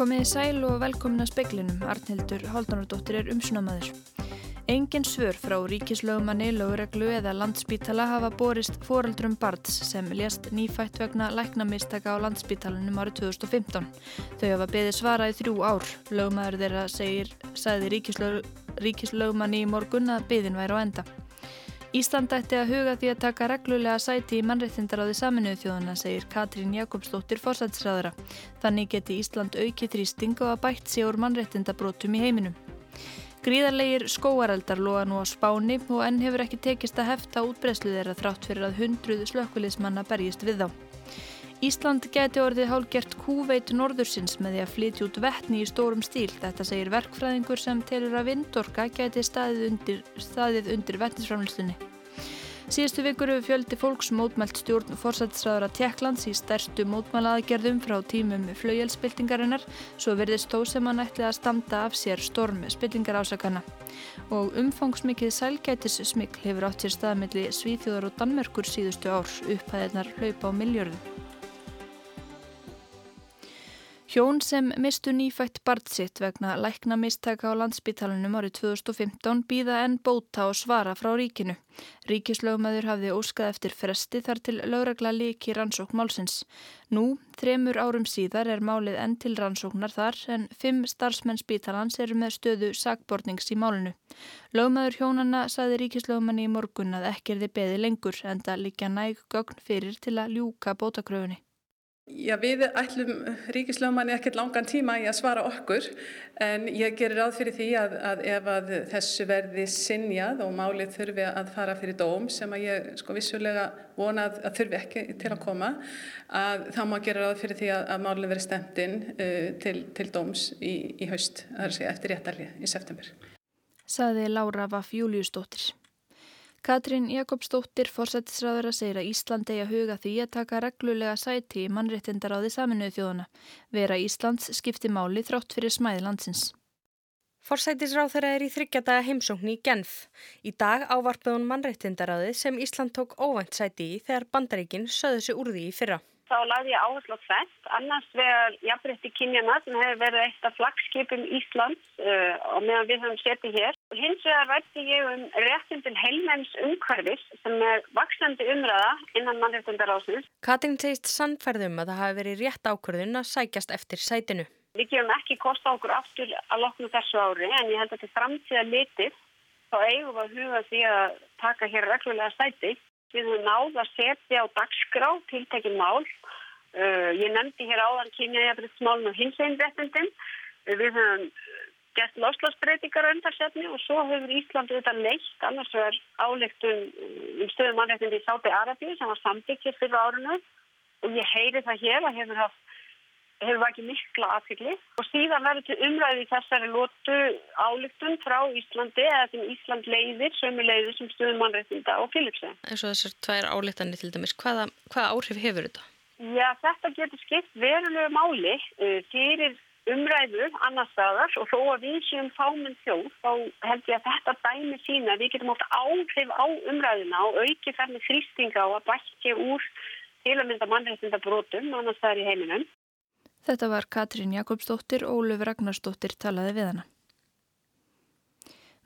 Komið í sæl og velkomin að speiklinum. Arnhildur Haldunardóttir er umsunamaður. Engin svör frá ríkislögumanni, lögureglu eða landspítala hafa borist foreldrum barns sem lést nýfætt vegna læknamistaka á landspítalunum árið 2015. Þau hafa beðið svara í þrjú ár. Lögumæður þeirra segir, sagði ríkislög, ríkislögumanni í morgun að beðin væri á enda. Ísland ætti að huga því að taka reglulega sæti í mannreitindaráði saminuðu þjóðana, segir Katrín Jakobsdóttir fórsætsræðara. Þannig geti Ísland aukið þrýsting og að bætt sig úr mannreitindabrótum í heiminum. Gríðarlegar skóareldar loða nú á spáni og enn hefur ekki tekist að hefta útbreyslu þeirra þrátt fyrir að hundruð slökkulismanna berjist við þá. Ísland geti orðið hálgert kúveit norðursins með því að flytja út vettni í stórum stíl. Þetta segir verkfræðingur sem telur að vindorka geti staðið undir, undir vettnisframlýstunni. Síðustu vikur hefur fjöldi fólks mótmælt stjórn fórsættisræðara Tjekklands í stærstu mótmælaðagerðum frá tímum flaujelspiltingarinnar svo verðist þó sem hann ætli að standa af sér storm spiltingarásakana. Og umfangsmikið sælgætis smikl hefur átt sér staðmilli Svíþjóðar og Danmerkur síðustu ár upphæðinar hlaupa á miljörðum. Hjón sem mistu nýfætt barn sitt vegna lækna mistaka á landsbítalunum árið 2015 býða enn bóta og svara frá ríkinu. Ríkislögumæður hafði óskað eftir fresti þar til lögregla líki rannsókn málsins. Nú, þremur árum síðar er málið enn til rannsóknar þar en fimm starfsmenn spítalans eru með stöðu sagbornings í málinu. Lögumæður hjónanna saði ríkislögumanni í morgun að ekki er þið beði lengur en það líka næg gögn fyrir til að ljúka bótakröfunni. Já, við ætlum ríkislögmanni ekkert langan tíma í að svara okkur en ég gerir ráð fyrir því að, að ef að þessu verði sinjað og málið þurfi að fara fyrir dóm sem að ég sko vissulega vona að, þurfi ekki til að koma að þá má gera ráð fyrir því að, að málið verði stemtinn uh, til, til dóms í, í haust, það er að segja eftir réttarlið í september. Saði Lára Vaff Júliusdóttir. Katrín Jakobsdóttir fórsættisráður að segja að Ísland eigi að huga því að taka reglulega sæti í mannréttindaráði saminuðu þjóðana. Vera Íslands skipti máli þrátt fyrir smæði landsins. Forsætisráð þeirra er í þryggjadaga heimsókn í Genf. Í dag ávarpaði hún mannréttindaráði sem Ísland tók óvænt sæti í þegar bandaríkinn söðu sig úr því í fyrra þá laði ég áherslu á þess. Annars vegar jafnrétti kynjana sem hefur verið eitt af flagskipum Íslands uh, og meðan við höfum setið hér. Hins vegar rætti ég um réttin til heilmenns umhverfis sem er vaksandi umræða innan mannréttindarásins. Katrin segist sannferðum að það hafi verið rétt ákvörðun að sækjast eftir sætinu. Við gefum ekki kosta okkur aftur að lokna þessu ári en ég held að til framtíða litið þá eigum við að huga því að taka hér reglulega sæti. Við höfum náð að setja á dagskrá tiltekin mál Uh, ég nefndi hér áðan kynjajafrætsmálun og hins einn réttindin. Uh, við höfum gert loslasbreytingar öndarsefni og svo hefur Íslandu þetta leitt annars er áleiktun um stöðum mannréttindi í Sáti Arabíu sem var sambyggir fyrir árinu og ég heyri það hér að hefur haft hefur ekki mikla aðfylgli og síðan verður til umræði þessari lótu áleiktun frá Íslandi eða sem Ísland leiðir, sömu leiðir sem stöðum mannréttinda og Filipsi. En svo þessar tvær áleiktanir til dæmis, hvaða, hvaða áhrif hefur þetta? Já, þetta getur skipt verulega máli uh, fyrir umræðu annar staðar og þó að við séum fáminn þjóð þá held ég að þetta dæmi sína við getum átt áhrif á umræðuna og auki færni þrýstinga og að bækja úr til að mynda mannreitnda brotum annar staðar í heiminum. Þetta var Katrín Jakobsdóttir og Óluf Ragnarsdóttir talaði við hana.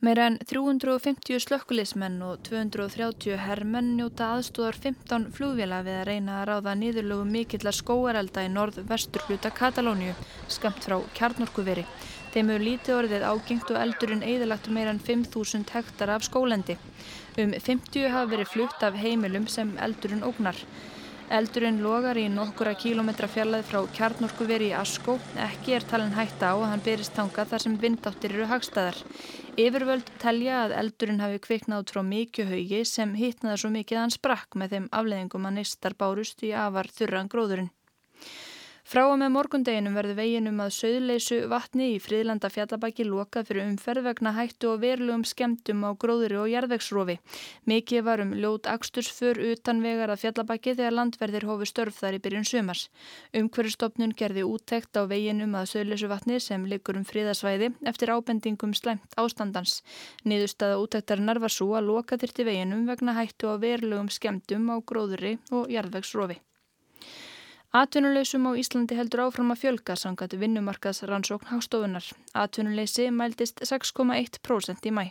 Meira en 350 slökkulismenn og 230 herrmenn njóta aðstóðar 15 flugvila við að reyna að ráða nýðurlögum mikillar skóarelda í norð-vestur hluta Katalóniu, skamt frá kjarnorkuveri. Þeim hefur lítið orðið ágengt og eldurinn eðalagt meira en 5.000 hektar af skólendi. Um 50 hafa verið flutt af heimilum sem eldurinn ógnar. Eldurinn logar í nokkura kílometra fjallað frá kjarnorkuveri í Asko. Ekki er talin hætta á að hann byrjist tanga þar sem vindáttir eru hagstæðar. Yfirvöld telja að eldurinn hafi kviknað frá mikið haugi sem hittnaði svo mikið að hann sprakk með þeim afleðingum að neistar bárust í afar þurran gróðurinn. Frá og með morgundeginum verður veginum að söðleysu vatni í fríðlanda fjallabæki lokað fyrir umferð vegna hættu og verulegum skemdum á gróðuri og jarðvegsrofi. Mikið var um ljót axtursför utan vegar að fjallabæki þegar landverðir hófi störf þar í byrjun sumars. Umhverjastofnun gerði úttekt á veginum að söðleysu vatni sem likur um fríðasvæði eftir ábendingum slemt ástandans. Niðurstaða úttektarinnar var svo að loka þyrti veginum vegna hættu og verulegum skemdum á gróðuri og jarðvegsrofi. Atvinnuleysum á Íslandi heldur áfram að fjölga sangat vinnumarkaðsrannsókn hástofunar. Atvinnuleysi mæltist 6,1% í mæ.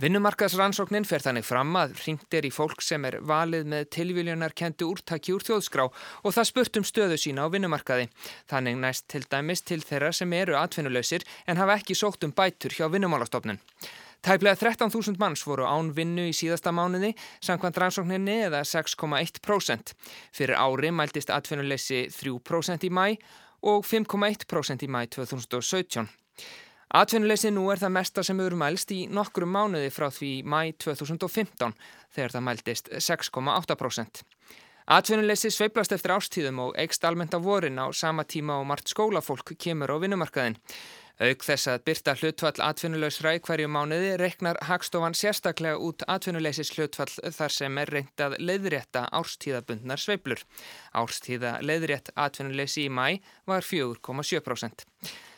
Vinnumarkaðsrannsóknin fer þannig fram að ringt er í fólk sem er valið með tilvílunarkendu úrtaki úr þjóðskrá og það spurt um stöðu sína á vinnumarkaði. Þannig næst til dæmis til þeirra sem eru atvinnuleysir en hafa ekki sókt um bætur hjá vinnumálastofnun. Tæplega 13.000 manns voru án vinnu í síðasta mánuði, samkvæmt rannsókninni eða 6,1%. Fyrir ári mæltist atvinnuleysi 3% í mæ og 5,1% í mæ 2017. Atvinnuleysi nú er það mesta sem eru mælst í nokkrum mánuði frá því mæ 2015 þegar það mæltist 6,8%. Atvinnuleysi sveiplast eftir ástíðum og eigst almennt á vorin á sama tíma og margt skólafólk kemur á vinnumarkaðin. Auk þess að byrta hlutfall atvinnulegsra í hverju mánuði reiknar Hagstofan sérstaklega út atvinnuleysis hlutfall þar sem er reynd að leiðrétta árstíðabundnar sveiblur. Árstíða leiðrétt atvinnuleysi í mæ var 4,7%.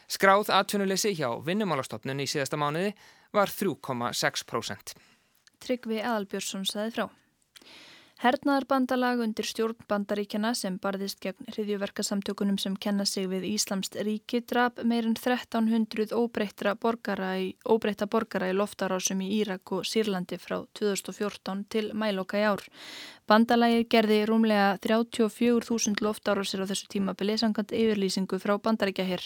Skráð atvinnuleysi hjá vinnumálastofnun í síðasta mánuði var 3,6%. Tryggvi Aðalbjörnsson saði frá. Hernaðarbandalag undir stjórn bandaríkjana sem barðist gegn hriðjuverkasamtökunum sem kenna sig við Íslamst ríki draf meirinn 1300 óbreytta borgara í, í loftarásum í Írak og Sýrlandi frá 2014 til mæloka í ár. Bandalagið gerði rúmlega 34.000 loftárásir á þessu tímabili sangant yfirlýsingu frá bandaríkja hér.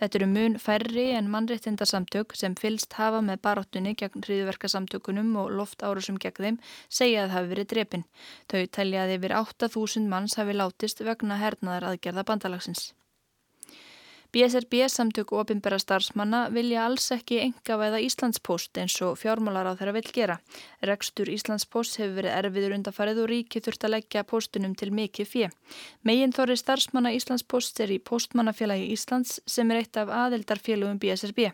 Þetta eru mun færri en mannréttindarsamtök sem fylst hafa með baróttunni gegn hriðverkasamtökunum og loftárásum gegn þeim segja að það hafi verið drepin. Þau telja að yfir 8.000 manns hafi látist vegna hernaðar aðgerða bandalagsins. BSRB samtök ofinbæra starfsmanna vilja alls ekki enga væða Íslandspost eins og fjármálar á þeirra vil gera. Rekstur Íslandspost hefur verið erfiður undanfarið og ríki þurft að leggja postunum til mikið fjö. Megin þorri starfsmanna Íslandspost er í postmannafélagi Íslands sem er eitt af aðeldarfélagum BSRB.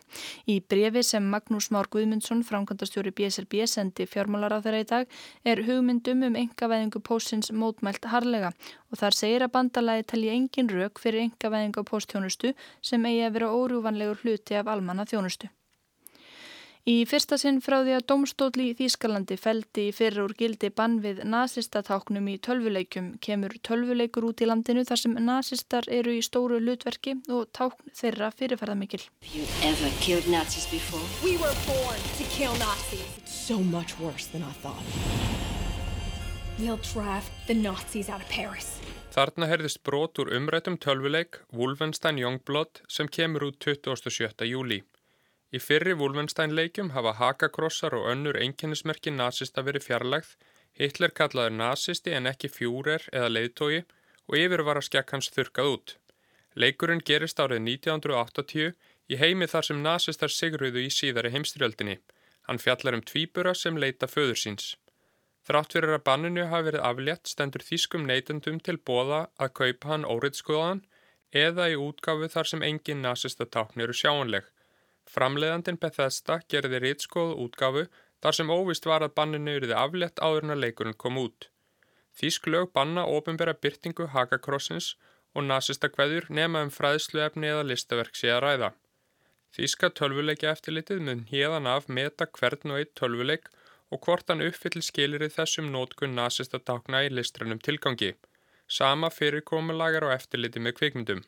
Í brefi sem Magnús Már Guðmundsson, framkvæmdastjóri BSRB, sendi fjármálar á þeirra í dag er hugmyndum um enga væðingu postins mótmælt harlega og þar segir að bandalagi telji engin rauk fyrir enga posttjónustu sem eigi að vera órjúvanlegur hluti af almanna þjónustu. Í fyrsta sinn frá því að domstóli í Þýskalandi feldi í fyrir úr gildi bann við nazistatáknum í tölvuleikum kemur tölvuleikur út í landinu þar sem nazistar eru í stóru hlutverki og tákn þeirra fyrirferðamikil. We were born to kill Nazis. It's so much worse than I thought. We'll drive the Nazis out of Paris. Þarna herðist brot úr umrættum tölvuleik Wolfenstein Youngblood sem kemur út 27. júli. Í fyrri Wolfenstein leikum hafa hakakrossar og önnur einkennismerki nazista verið fjarlægð, Hitler kallaður nazisti en ekki fjúrer eða leiðtói og yfir var að skekk hans þurkað út. Leikurinn gerist árið 1980 í heimi þar sem nazistar sigruðu í síðari heimstyrjöldinni. Hann fjallar um tvíbura sem leita föður síns. Þrátt fyrir að banninu hafi verið aflétt stendur þýskum neytendum til bóða að kaupa hann óriðskoðan eða í útgafu þar sem engin nazista tákn eru sjáanleg. Framleiðandin Bethesda gerði riðskoðu útgafu þar sem óvist var að banninu eruði aflétt áður en að leikurinn kom út. Þýsk lög banna ofinbæra byrtingu hakakrossins og nazista kveður nema um fræðsluefni eða listaverk sé að ræða. Þýska tölvuleikja eftirlitið mun hérðan af meta hvern og eitt tölvuleik og hvort hann uppfyllir skilirið þessum nótkun nazista tákna í listrannum tilgangi. Sama fyrirkomulegar og eftirliti með kvikmyndum.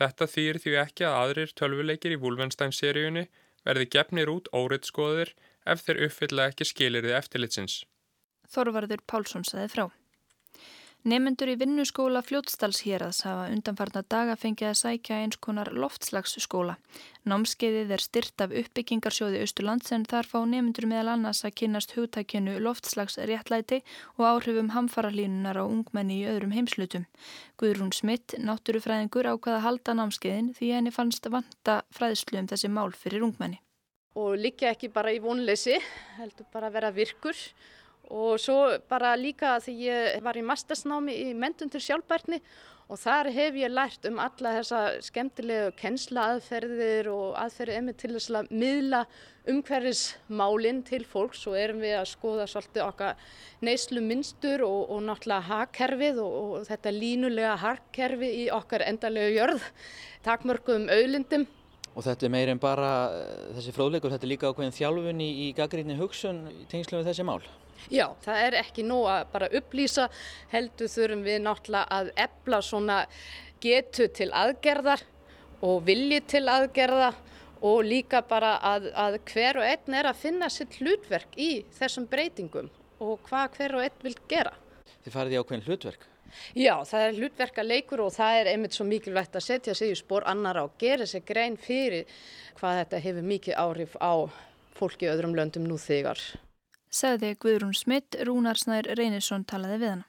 Þetta þýr því ekki að aðrir tölvuleikir í Wolfenstein-seríunni verði gefnir út óriðskoðir ef þeir uppfylla ekki skilirið eftirlitsins. Þorvarður Pálsson saði frá. Nefnendur í vinnuskóla fljótstalshýraðs hafa undanfarnar daga fengið að sækja eins konar loftslagsskóla. Námskeiðið er styrt af uppbyggingarsjóði Östurlands en þar fá nefnendur meðal annars að kynast hugtækjunu loftslagsréttlæti og áhrifum hamfaralínunar á ungmenni í öðrum heimslutum. Guðrún Smitt, náttúrufræðingur, ákvaða að halda námskeiðin því henni fannst vanta fræðslu um þessi mál fyrir ungmenni. Og líka ekki bara í vonleysi, heldur bara að vera virkur og svo bara líka því ég var í mastersnámi í mentun til sjálfbærtni og þar hef ég lært um alla þessa skemmtilegu kennsla-aðferðir og aðferðið emmi til þess að miðla umhverfismálinn til fólks og erum við að skoða svolítið okkar neyslu minnstur og, og náttúrulega hakkerfið og, og þetta línulega hakkerfi í okkar endalegu jörð, takmörgum auðlindum Og þetta er meir en bara þessi fróðleikur, þetta er líka ákveðin þjálfun í, gaggríðni hugsun í tengslu með þessi mál. Já, það er ekki nóg að bara upplýsa, heldur þurfum við náttúrulega að ebla svona getu til aðgerðar og vilji til aðgerða og líka bara að, að hver og einn er að finna sitt hlutverk í þessum breytingum og hvað hver og einn vil gera. Þið farið í ákveðin hlutverk? Já, það er hlutverkaleikur og það er einmitt svo mikilvægt að setja sig í spór annara og gera sig grein fyrir hvað þetta hefur mikið áhrif á fólki öðrum löndum nú þegar. Segði Guðrún Smitt, Rúnarsnær Reynisson talaði við hana.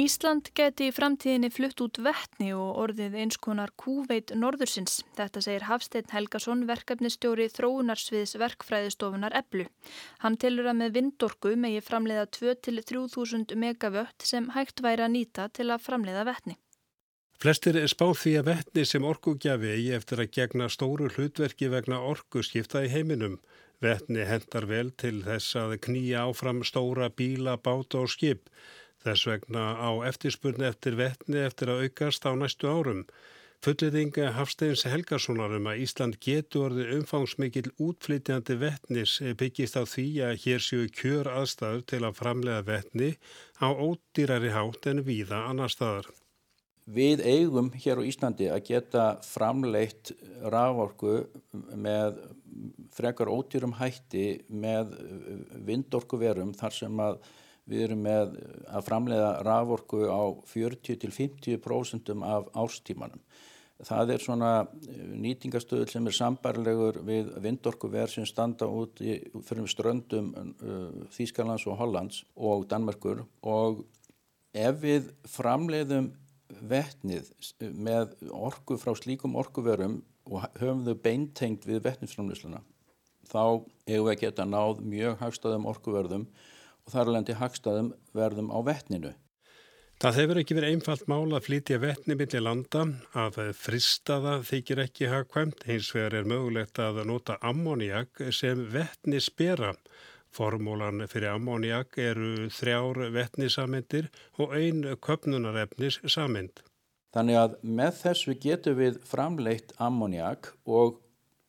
Ísland geti í framtíðinni flutt út vettni og orðið eins konar kúveit norðursins. Þetta segir Hafstein Helgason, verkefnistjóri þróunarsviðs verkfræðistofunar Eblu. Hann tilur að með vindorku megi framleiða 2-3000 megavött sem hægt væri að nýta til að framleiða vettni. Flestir spáð því að vettni sem orkugjafi eigi eftir að gegna stóru hlutverki vegna orkuskipta í heiminum. Vettni hendar vel til þess að knýja áfram stóra bíla, báta og skip. Þess vegna á eftirspurni eftir vettni eftir að aukast á næstu árum. Fulliðinga Hafsteins Helgarssonar um að Ísland getur umfangsmikil útflytjandi vettnis byggist á því að hér séu kjör aðstæður til að framlega vettni á ódýrari hátt en víða annar staðar. Við eigum hér á Íslandi að geta framleitt raforku með frekar ódýrum hætti með vindorkuverum þar sem að Við erum með að framleiða raforku á 40-50% af árstímanum. Það er svona nýtingastöðul sem er sambarlegur við vindorkuver sem standa út í, fyrir ströndum uh, Þýskalands og Hollands og Danmarkur og ef við framleiðum vettnið með orku frá slíkum orkuverum og höfum þau beintengt við vettninsframleysluna þá hefur við að geta náð mjög hagstaðum orkuverðum og þar alveg til hagstaðum verðum á vettninu. Það hefur ekki verið einfalt mál að flytja vettni millir landa, að fristaða þykir ekki hagkvæmt, hins vegar er mögulegt að nota ammoniak sem vettni spera. Formúlan fyrir ammoniak eru þrjár vettnisamindir og ein köpnunarefnis samind. Þannig að með þessu getum við framleitt ammoniak og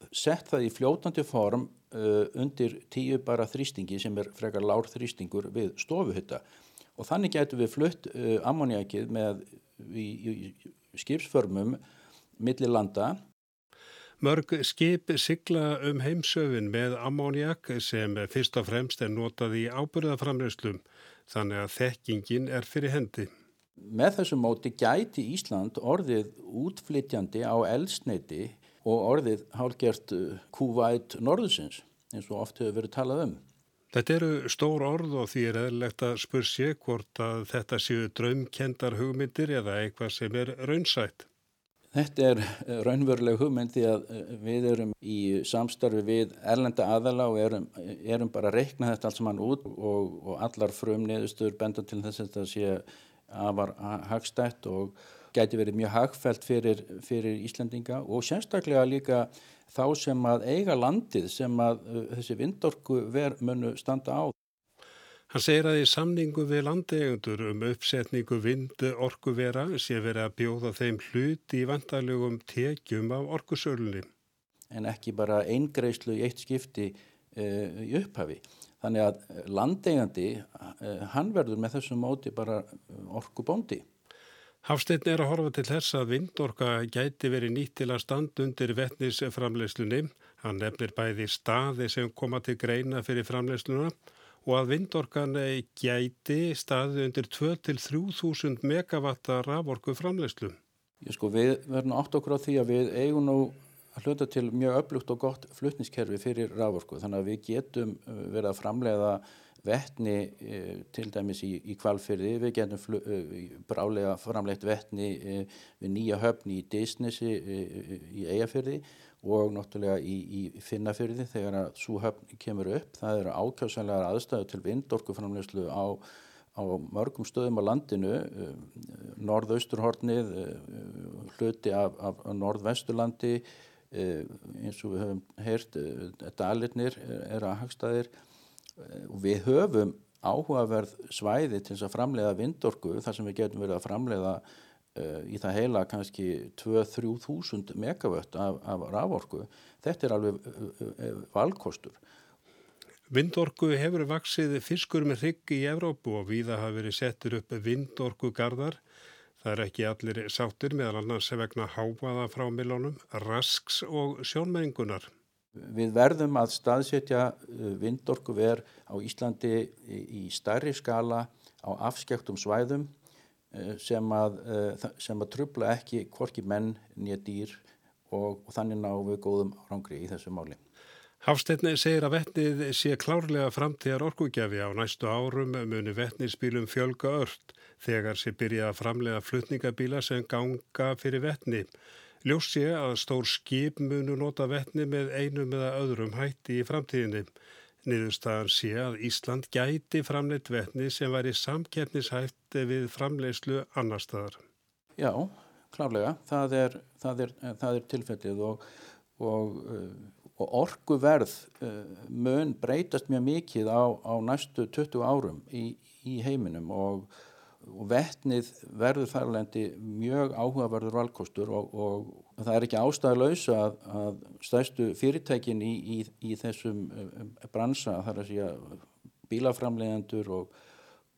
sett það í fljótandi form uh, undir tíu bara þrýstingi sem er frekar lár þrýstingur við stofuhytta og þannig getur við flutt uh, ammoniakið með í, í skipsförmum millir landa Mörg skip sigla um heimsöfin með ammoniak sem fyrst og fremst er notað í ábyrðaframleyslum þannig að þekkingin er fyrir hendi. Með þessu móti gæti Ísland orðið útflytjandi á elsneiti og orðið hálgert uh, kúvæt norðusins eins og oft hefur verið talað um. Þetta eru stór orð og því er eðlilegt að spur sér hvort að þetta séu draumkendar hugmyndir eða eitthvað sem er raunsætt. Þetta er uh, raunveruleg hugmynd því að uh, við erum í samstarfi við erlenda aðala og erum, erum bara að reikna þetta allt saman út og, og allar frum niðurstöður benda til þess að þetta sé afar hagstætt og gæti verið mjög hagfælt fyrir, fyrir Íslandinga og sérstaklega líka þá sem að eiga landið sem að þessi vindorku verðmunu standa á. Hann segir að í samningu við landegundur um uppsetningu vindu orkuvera sé verið að bjóða þeim hlut í vantarlegum tekjum af orkusörlunni. En ekki bara eingreislu í eitt skipti uh, í upphafi. Þannig að landegandi, uh, hann verður með þessum móti bara orkubóndi. Hafsteinn er að horfa til þess að vindorka gæti verið nýtt til að standa undir vettnisframleyslunni. Hann nefnir bæði staði sem koma til greina fyrir framleysluna og að vindorkan gæti staði undir 2-3.000 megavatta raforku framleyslu. Sko, við verðum átt okkur á því að við eigum nú að hluta til mjög öflugt og gott flutniskerfi fyrir raforku. Þannig að við getum uh, verið að framleiða vettni e, til dæmis í, í kvalfyrði, við getum e, brálega framleitt vettni við nýja höfni í Disneysi í Eyjafyrði og náttúrulega í, í Finnafyrði þegar að svo höfn kemur upp. Það eru ákjásanlegar aðstæðu til vindorkuframlegslu á, á mörgum stöðum á landinu, norðausturhornið, hluti af, af norðvesturlandi, eins og við höfum heyrt, dalirnir er að hagstaðir við höfum áhugaverð svæði til þess að framleiða vindorku þar sem við getum verið að framleiða uh, í það heila kannski 2-3 þúsund megavött af, af raforku. Þetta er alveg uh, uh, valkostur. Vindorku hefur vaksið fiskur með hrygg í Evrópu og viða hafi verið settur upp vindorku gardar. Það er ekki allir sáttir meðal annars vegna háaða frá milónum, rasks og sjónmengunar. Við verðum að staðsetja uh, vindorkuver á Íslandi í starri skala á afskektum svæðum sem að, uh, sem að trubla ekki hvorki menn nýja dýr og, og þannig ná við góðum árangri í þessu máli. Hafsteinni segir að vettnið sé klárlega framtíðar orkugjafi á næstu árum muni vettninsbílum fjölga ört þegar sé byrja að framlega flutningabíla sem ganga fyrir vettni. Ljós sé að stór skip munu nota vettni með einum eða öðrum hætti í framtíðinni. Niðurstaðan sé að Ísland gæti framleitt vettni sem væri samkeppnishætti við framleiðslu annar staðar. Já, klárlega. Það er, það er, það er tilfellið og, og, uh, og orguverð uh, mun breytast mjög mikið á, á næstu 20 árum í, í heiminum og og vettnið verður þærlendi mjög áhugaverður valkostur og það er ekki ástæðlaus að, að stæstu fyrirtækin í, í, í þessum um, bransa þar að segja bílaframlegendur og,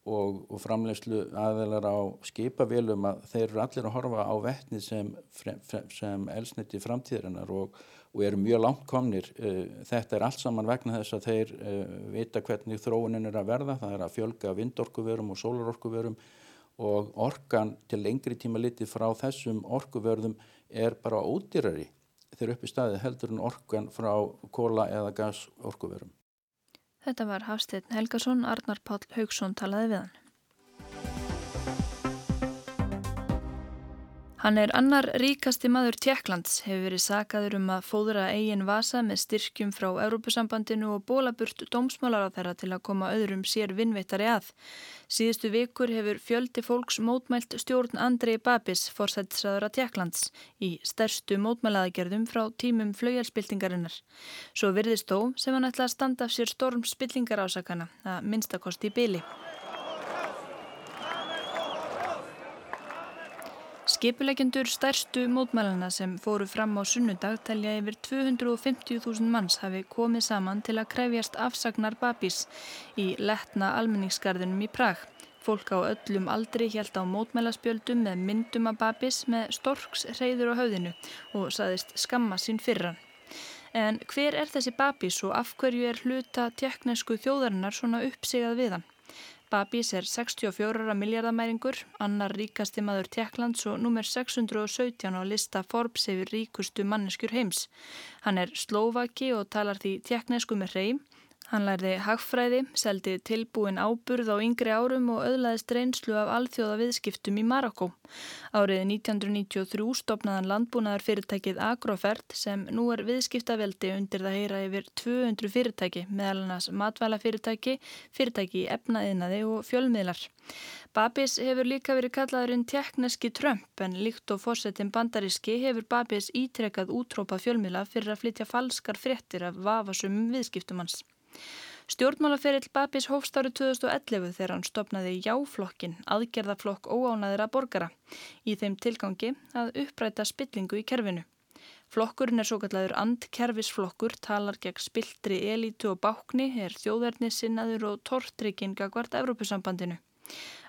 og, og framlegslu aðeinar á skipavélum að þeir eru allir að horfa á vettnið sem, sem elsniti framtíðarinnar og og eru mjög langt komnir. Eh, þetta er allt saman vegna þess að þeir uh, vita hvernig þróunin er að verða. Það er að fjölga vindorkuverum og sólarorkuverum og orkan til lengri tíma litið frá þessum orkuverðum er bara ódýrari þegar upp í staði heldur en orkan frá kóla eða gas orkuverum. Þetta var Hafsteinn Helgason, Arnar Páll Haugsson talaði við hann. Hann er annar ríkasti maður Tjekklands, hefur verið sakaður um að fóðra eigin vasa með styrkjum frá Európusambandinu og bólaburt dómsmálar á þeirra til að koma öðrum sér vinnveittari að. Síðustu vikur hefur fjöldi fólks mótmælt stjórn Andrei Babis, forsættisraður að Tjekklands, í stærstu mótmælaðagerðum frá tímum flaujarspiltingarinnar. Svo virðist þó sem hann ætla að standa af sér storm spiltingarásakana, að minnstakosti í byli. Skipuleikjendur stærstu mótmælana sem fóru fram á sunnudag telja yfir 250.000 manns hafi komið saman til að krefjast afsagnar Babis í letna almenningsgarðunum í Prag. Fólk á öllum aldri hjælt á mótmælaspjöldum með myndum af Babis með storks reyður á höfðinu og saðist skamma sín fyrran. En hver er þessi Babis og af hverju er hluta tjekknesku þjóðarinnar svona uppsigað við hann? Babis er 64 miljardamæringur, annar ríkasti maður Tjekklands og nummer 617 á lista Forbes yfir ríkustu manneskjur heims. Hann er slóvaki og talar því tjekknesku með hreim Hann lærði hagfræði, seldi tilbúin áburð á yngri árum og öðlaðist reynslu af alþjóða viðskiptum í Marokko. Árið 1993 stopnaðan landbúnaðar fyrirtækið Agrofert sem nú er viðskiptaveldi undir það heyra yfir 200 fyrirtæki meðal annars matvælafyrirtæki, fyrirtæki í efnaðinaði og fjölmiðlar. Babis hefur líka verið kallaðurinn tekneski Trump en líkt og fórsetin bandaríski hefur Babis ítrekkað útrópað fjölmiðla fyrir að flytja falskar fréttir af vafasumum viðskiptum hans. Stjórnmálaferill Babis hófst árið 2011 þegar hann stopnaði jáflokkin, aðgerðaflokk óánaðira borgara, í þeim tilgangi að uppræta spillingu í kerfinu. Flokkurinn er svo kallaður andkerfisflokkur, talar gegn spiltri elítu og bákni, er þjóðverðni sinnaður og tortrykking að hvert Evrópusambandinu.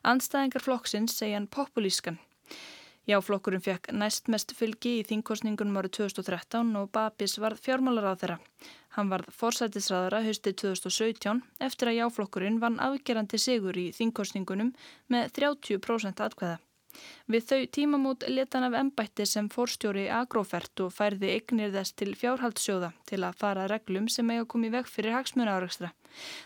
Andstæðingar flokksins segja hann populískan. Jáflokkurinn fekk næst mest fylgi í þingkostningunum árið 2013 og Babis varð fjármálar á þeirra. Hann varð forsættisræðara haustið 2017 eftir að jáflokkurinn vann afgerandi sigur í þingkostningunum með 30% atkvæða. Við þau tímamót letan af ennbætti sem fórstjóri agrofert og færði eignir þess til fjárhaldssjóða til að fara reglum sem eiga komið veg fyrir hagsmuna áreikstra.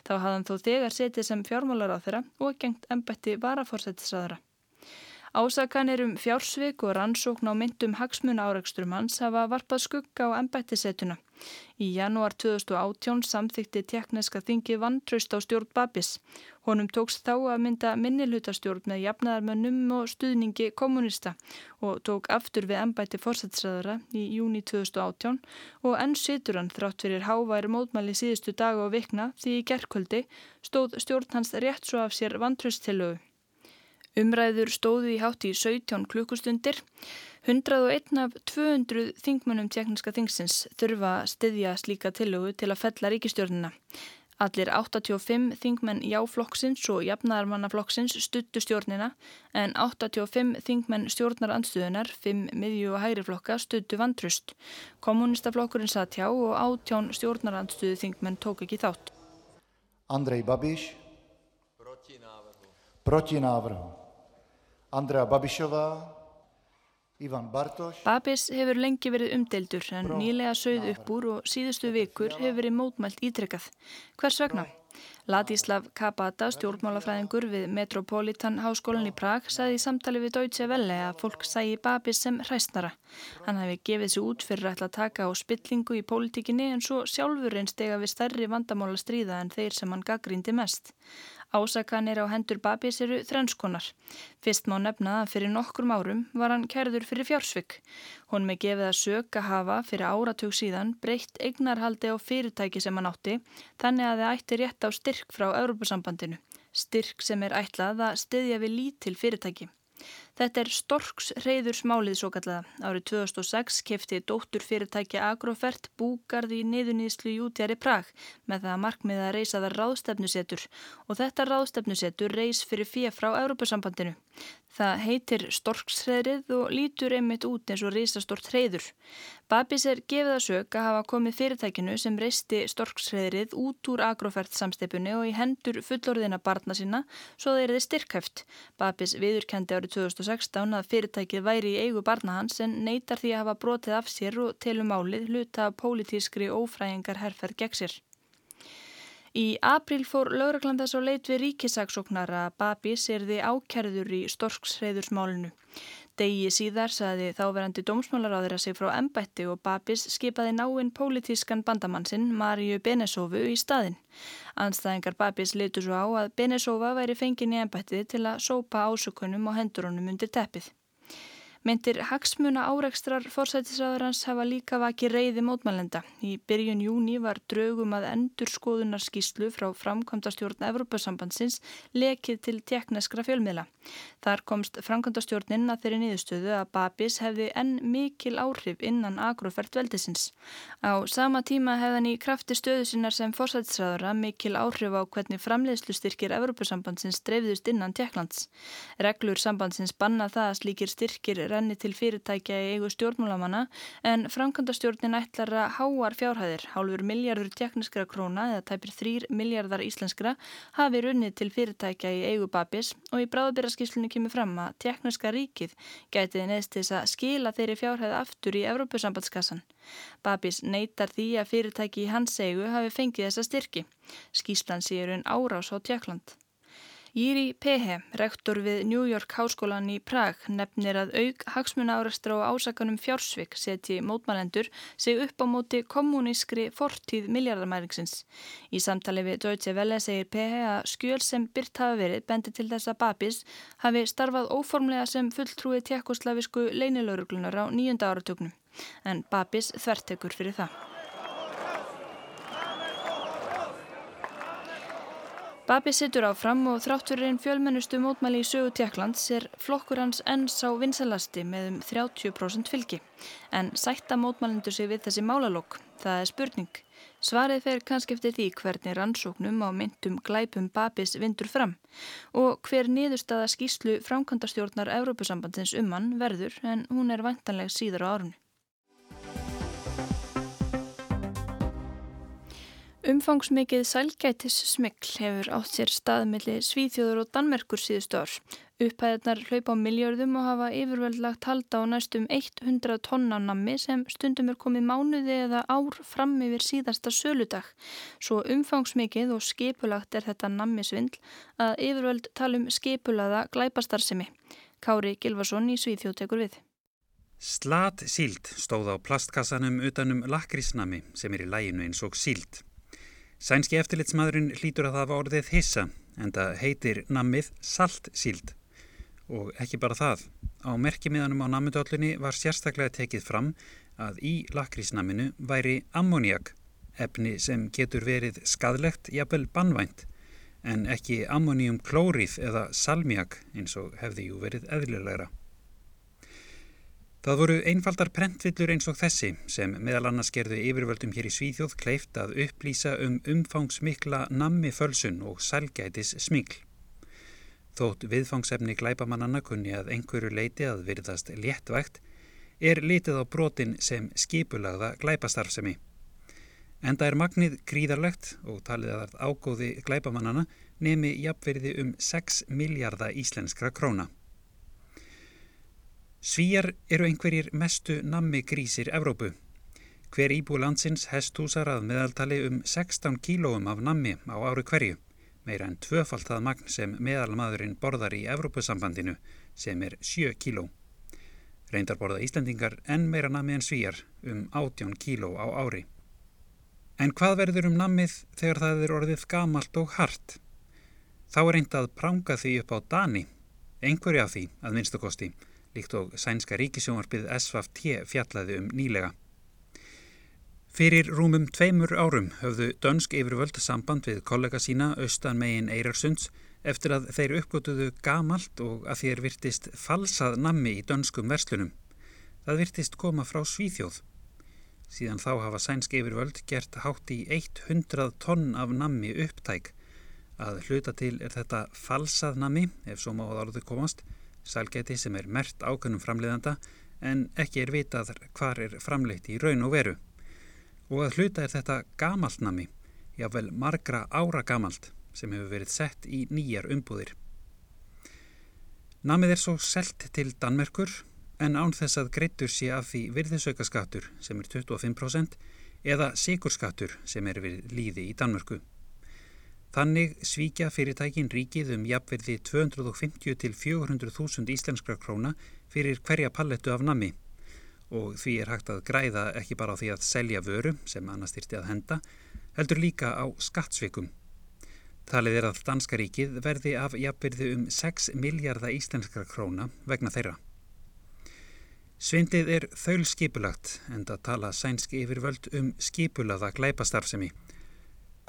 Þá hafðan þó þegar setið sem fjármálar á þeirra og gengt ennbætti varaforsættisræðara. Ásakanir um fjársvik og rannsókn á myndum hagsmuna áreiksturum hans hafa varpað skugga á ennbættisetuna Í janúar 2018 samþykti tekneska þingi vantraust á stjórn Babis. Honum tóks þá að mynda minnilutastjórn með jafnaðarmönnum og stuðningi kommunista og tók aftur við ennbætti fórsætsræðara í júni 2018 og enn situr hann þrátt fyrir háværi mótmæli síðustu dag og vikna því í gerðkvöldi stóð stjórn hans rétt svo af sér vantraustilögu. Umræður stóðu í hátt í 17 klukkustundir. 101 af 200 þingmönnum tjekniska þingsins þurfa að styðja slíka tillögu til að fella ríkistjórnina. Allir 85 þingmenn jáflokksins og jafnarmannaflokksins stuttu stjórnina en 85 þingmenn stjórnarandstöðunar, 5 miðju og hægri flokka stuttu vantrust. Kommunistaflokkurinn satt hjá og átján stjórnarandstöðu þingmenn tók ekki þátt. Andrej Babiš proti návrhu. Andrea Babišová, Ivan Bartoš. Babis hefur lengi verið umdeildur en nýlega sögð upp úr og síðustu vikur hefur verið mótmælt ítrekkað. Hvers vegna? Ladislav Kabata, stjórnmálafræðingur við Metropolitan Háskólan í Prag, sagði í samtali við Deutsche Welle að fólk sægi Babis sem hræstnara. Hann hefði gefið sér út fyrir að taka á spillingu í pólitíkinni en svo sjálfur einn stega við stærri vandamála stríða en þeir sem hann gaggrindi mest. Ásakanir á hendur Babis eru þrennskonar. Fyrst má nefna að fyrir nokkrum árum var hann kærður fyrir fjársvik. Hún með gefið að söka hafa fyrir áratug síðan breytt eignarhaldi á fyrirtæki sem hann átti þannig að þið ætti rétt á styrk frá Europasambandinu. Styrk sem er ætlað að styðja við lítil fyrirtæki. Þetta er Storks reyðursmálið svo kallaða. Árið 2006 kefti dóttur fyrirtækja Agrofert búgarði í niðunýðslu Jútjari Prag með það markmið að reysa það ráðstefnusetur og þetta ráðstefnusetur reys fyrir fíja frá Europasambandinu. Það heitir Storksreyðrið og lítur einmitt út eins og reysastort reyður. Babis er gefið að sög að hafa komið fyrirtækinu sem reysti Storksreyðrið út úr Agrofert samsteipunni og í hendur fullorðina barna sína svo það þið styrkhæft. Babis viðurkendi árið 2016 að fyrirtækið væri í eigu barna hans en neytar því að hafa brotið af sér og telum álið hluta pólitískri ófræðingar herrferð gegn sér. Í april fór lauraglan þess á leit við ríkisaksóknar að Babis er því ákerður í Storksreyðursmálinu. Degi síðar saði þáverandi dómsmálaráður að sig frá embætti og Babis skipaði náinn pólitískan bandamannsinn Marju Benesovu í staðinn. Anstæðingar Babis litur svo á að Benesova væri fengin í embætti til að sópa ásökunum og hendur honum undir teppið. Myndir hagsmuna áreikstrar fórsætisræðarans hafa líka vakið reyði mótmælenda. Í byrjun júni var draugum að endur skoðunar skýslu frá framkvæmdastjórn Evrópasambandsins lekið til tekneskra fjölmiðla. Þar komst framkvæmdastjórnin að þeirri niðurstöðu að Babis hefði enn mikil áhrif innan agrofert veldisins. Á sama tíma hefðan í krafti stöðu sinnar sem fórsætisræðara mikil áhrif á hvernig framleiðslustyrkir Evrópasambandsins dreifðust innan Tjekklands. Reglur sambandsins banna það að slíkir styrkir renni til fyrirtækja í eigu stjórnmálamanna en framkvæmdastjórnin ætlar að háar fjárhæðir, hálfur miljardur tekniskra króna eða tæpir þrýr miljardar íslenskra hafi runnið til fyrirtækja í eigu Babis og í bráðbyrjaskíslunni kemur fram að tekniska ríkið gætiði neðst til að skila þeirri fjárhæði aftur í Evrópusambandskassan. Babis neytar því að fyrirtæki í hans eigu hafi fengið þessa styrki. Skíslan séur en árás á Tjekkland. Jiri Pehe, rektor við New York Háskólan í Prag, nefnir að auk hagsmuna áreistra og ásakanum fjársvik setji mótmælendur sig upp á móti kommunískri fortíð miljardamæringsins. Í samtali við Deutsche Welle segir Pehe að skjöl sem byrt hafa verið bendi til þess að Babis hafi starfað óformlega sem fulltrúi tjekkoslavisku leinilögruglunar á nýjunda áratögnum. En Babis þvertekur fyrir það. Babi sittur áfram og þráttur einn fjölmennustu mótmæli í sögu Tjekklands er flokkur hans enn sá vinsalasti með um 30% fylgi. En sætta mótmælindur sig við þessi málalokk, það er spurning. Svarið fer kannski eftir því hvernig rannsóknum á myndum glæpum Babis vindur fram og hver niðurstaða skýslu framkvæmdastjórnar Európusambandsins um hann verður en hún er vantanleg síðar á árunni. Umfangsmikið sælgætis smikl hefur átt sér staðmilli Svíþjóður og Danmerkur síðustu ár. Upphæðarnar hlaupa á miljörðum og hafa yfirveldlagt halda á næstum 100 tonna nammi sem stundum er komið mánuði eða ár fram yfir síðasta söludag. Svo umfangsmikið og skipulagt er þetta nammi svindl að yfirveld talum skipulaða glæpastarsimi. Kári Gilvason í Svíþjóð tekur við. Slat síld stóð á plastkassanum utanum lakrísnami sem er í læginu eins og síld. Sænski eftirlitsmaðurinn hlýtur að það var orðið hissa en það heitir nammið salt síld. Og ekki bara það, á merkimiðanum á nammidollunni var sérstaklega tekið fram að í lakrísnaminu væri ammoniak, efni sem getur verið skadlegt jafnvel bannvænt, en ekki ammonium klórið eða salmiak eins og hefði jú verið eðlilegra. Það voru einfaldar prentvillur eins og þessi sem meðal annars gerðu yfirvöldum hér í Svíþjóð kleift að upplýsa um umfangsmikla nammi fölsun og sælgætis smíkl. Þótt viðfangsefni glæbamannanna kunni að einhverju leiti að virðast léttvægt er litið á brotin sem skipulagða glæbastarfsemi. Enda er magnið gríðarlegt og talið að ágóði glæbamannana nemi jafnverði um 6 miljardar íslenskra króna. Svíjar eru einhverjir mestu nammi grísir Evrópu. Hver íbú landsins hestúsar að meðaltali um 16 kílóum af nammi á ári hverju, meira en tvöfalt það magn sem meðalmaðurinn borðar í Evrópusambandinu sem er 7 kíló. Reyndar borða Íslandingar enn meira nammi en svíjar um 18 kíló á ári. En hvað verður um nammið þegar það er orðið gamalt og hart? Þá er reyndað pranga því upp á Dani, einhverja af því að minnstakosti, líkt og sænska ríkisjónvarpið SVT fjallaði um nýlega. Fyrir rúmum tveimur árum höfðu dönsk yfirvöld samband við kollega sína austan megin Eirarsunds eftir að þeir uppgötuðu gamalt og að þeir virtist falsað nammi í dönskum verslunum. Það virtist koma frá Svíþjóð. Síðan þá hafa sænsk yfirvöld gert hátt í 100 tonn af nammi upptæk. Að hluta til er þetta falsað nammi, ef svo má það orðu komast, Sælgæti sem er mert ákveðnum framleiðanda en ekki er vitað hvar er framleitt í raun og veru. Og að hluta er þetta gamaltnami, jável margra ára gamalt sem hefur verið sett í nýjar umbúðir. Namið er svo selt til Danmerkur en án þess að greittur sé af því virðisaukaskattur sem er 25% eða sigurskattur sem er við líði í Danmörku. Þannig svíkja fyrirtækin ríkið um jafnverði 250 til 400.000 íslenskra króna fyrir hverja pallettu af nammi og því er hægt að græða ekki bara á því að selja vöru sem annars þyrti að henda, heldur líka á skattsvikum. Talið er að Danska ríkið verði af jafnverði um 6 miljardar íslenskra króna vegna þeirra. Svindið er þaul skipulagt en það tala sænski yfirvöld um skipulaða glæpastarfsemi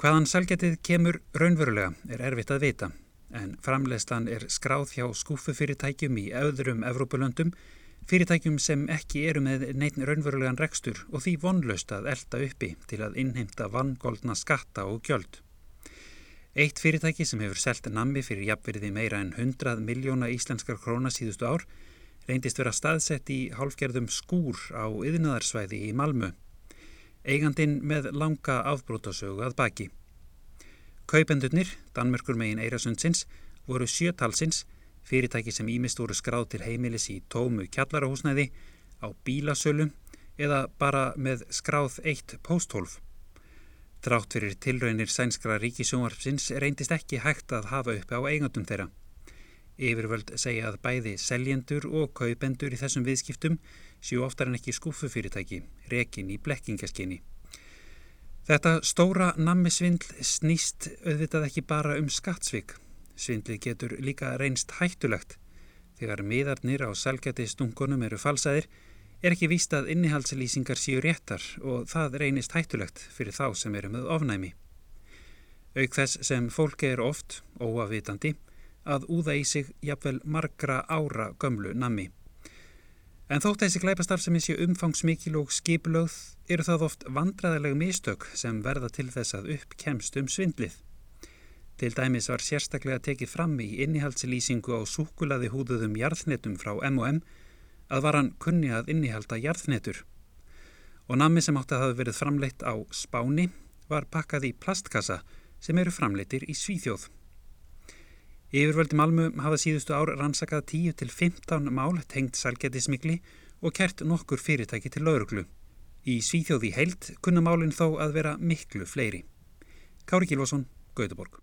Hvaðan selgetið kemur raunverulega er erfitt að vita en framlegslan er skráð hjá skúfufyrirtækjum í öðrum Evrópulöndum, fyrirtækjum sem ekki eru með neitt raunverulegan rekstur og því vonlaust að elda uppi til að innheimta vangoldna skatta og gjöld. Eitt fyrirtæki sem hefur selgt nammi fyrir jafnverði meira en 100 miljóna íslenskar króna síðustu ár reyndist vera staðsett í hálfgerðum skúr á yðnaðarsvæði í Malmö eigandin með langa afbrótasögu að baki. Kaupendurnir, Danmörkur megin Eirasundsins, voru sjötalsins, fyrirtæki sem ímist voru skráð til heimilis í tómu kjallarahúsnæði, á bílasölu eða bara með skráð eitt pósthólf. Drátt fyrir tilraunir sænskra ríkisjónvarpsins reyndist ekki hægt að hafa uppi á eigandum þeirra. Yfirvöld segja að bæði seljendur og kaupendur í þessum viðskiptum séu oftar en ekki skúfufyrirtæki, rekin í blekkingaskinni. Þetta stóra nammisvindl snýst auðvitað ekki bara um skattsvík. Svindlið getur líka reynst hættulegt. Þegar miðarnir á selgæti stungunum eru falsaðir, er ekki víst að innihaldslýsingar séu réttar og það reynist hættulegt fyrir þá sem eru með ofnæmi. Auk þess sem fólki er oft, óafitandi, að úða í sig jafnvel margra ára gömlu nammi. En þótt þessi glæpastarf sem sé umfangsmikil og skipulögð eru það oft vandræðileg mistök sem verða til þess að upp kemst um svindlið. Til dæmis var sérstaklega tekið fram í innihaldslýsingu á súkulaði húðuðum jarðnetum frá M&M að var hann kunni að innihalda jarðnetur. Og nami sem átti að hafa verið framleitt á spáni var pakkað í plastkassa sem eru framleittir í Svíþjóð. Yfirvöldi Malmu hafa síðustu ár rannsakað 10-15 mál tengt salgetismikli og kert nokkur fyrirtæki til lauruglu. Í Svíþjóði heilt kunna málinn þó að vera miklu fleiri. Kári Kílvason, Gautaborg.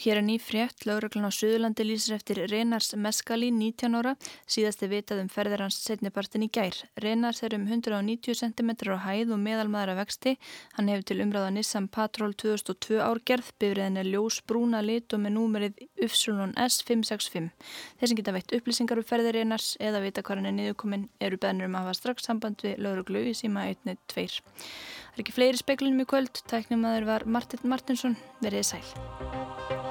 Hér er ný frétt, lauruglan á Suðurlandi lýsir eftir Renars Meskalín 19 ára, síðasti vitað um ferðar hans setnipartin í gær. Renars er um 190 cm á hæð og meðalmaður af vexti. Hann hefur til umræða Nissan Patrol 2002 árgerð, bifriðin er ljós brúna lit og með númerið Ufsrúnun S565. Þeir sem geta veitt upplýsingar um ferðir Renars eða vita hvað hann er niðurkomin eru beðnur um að hafa strax samband við lauruglu í síma 112. Það er ekki fleiri speiklunum í kvöld, tæknum aður var Martin Martinsson, verið sæl.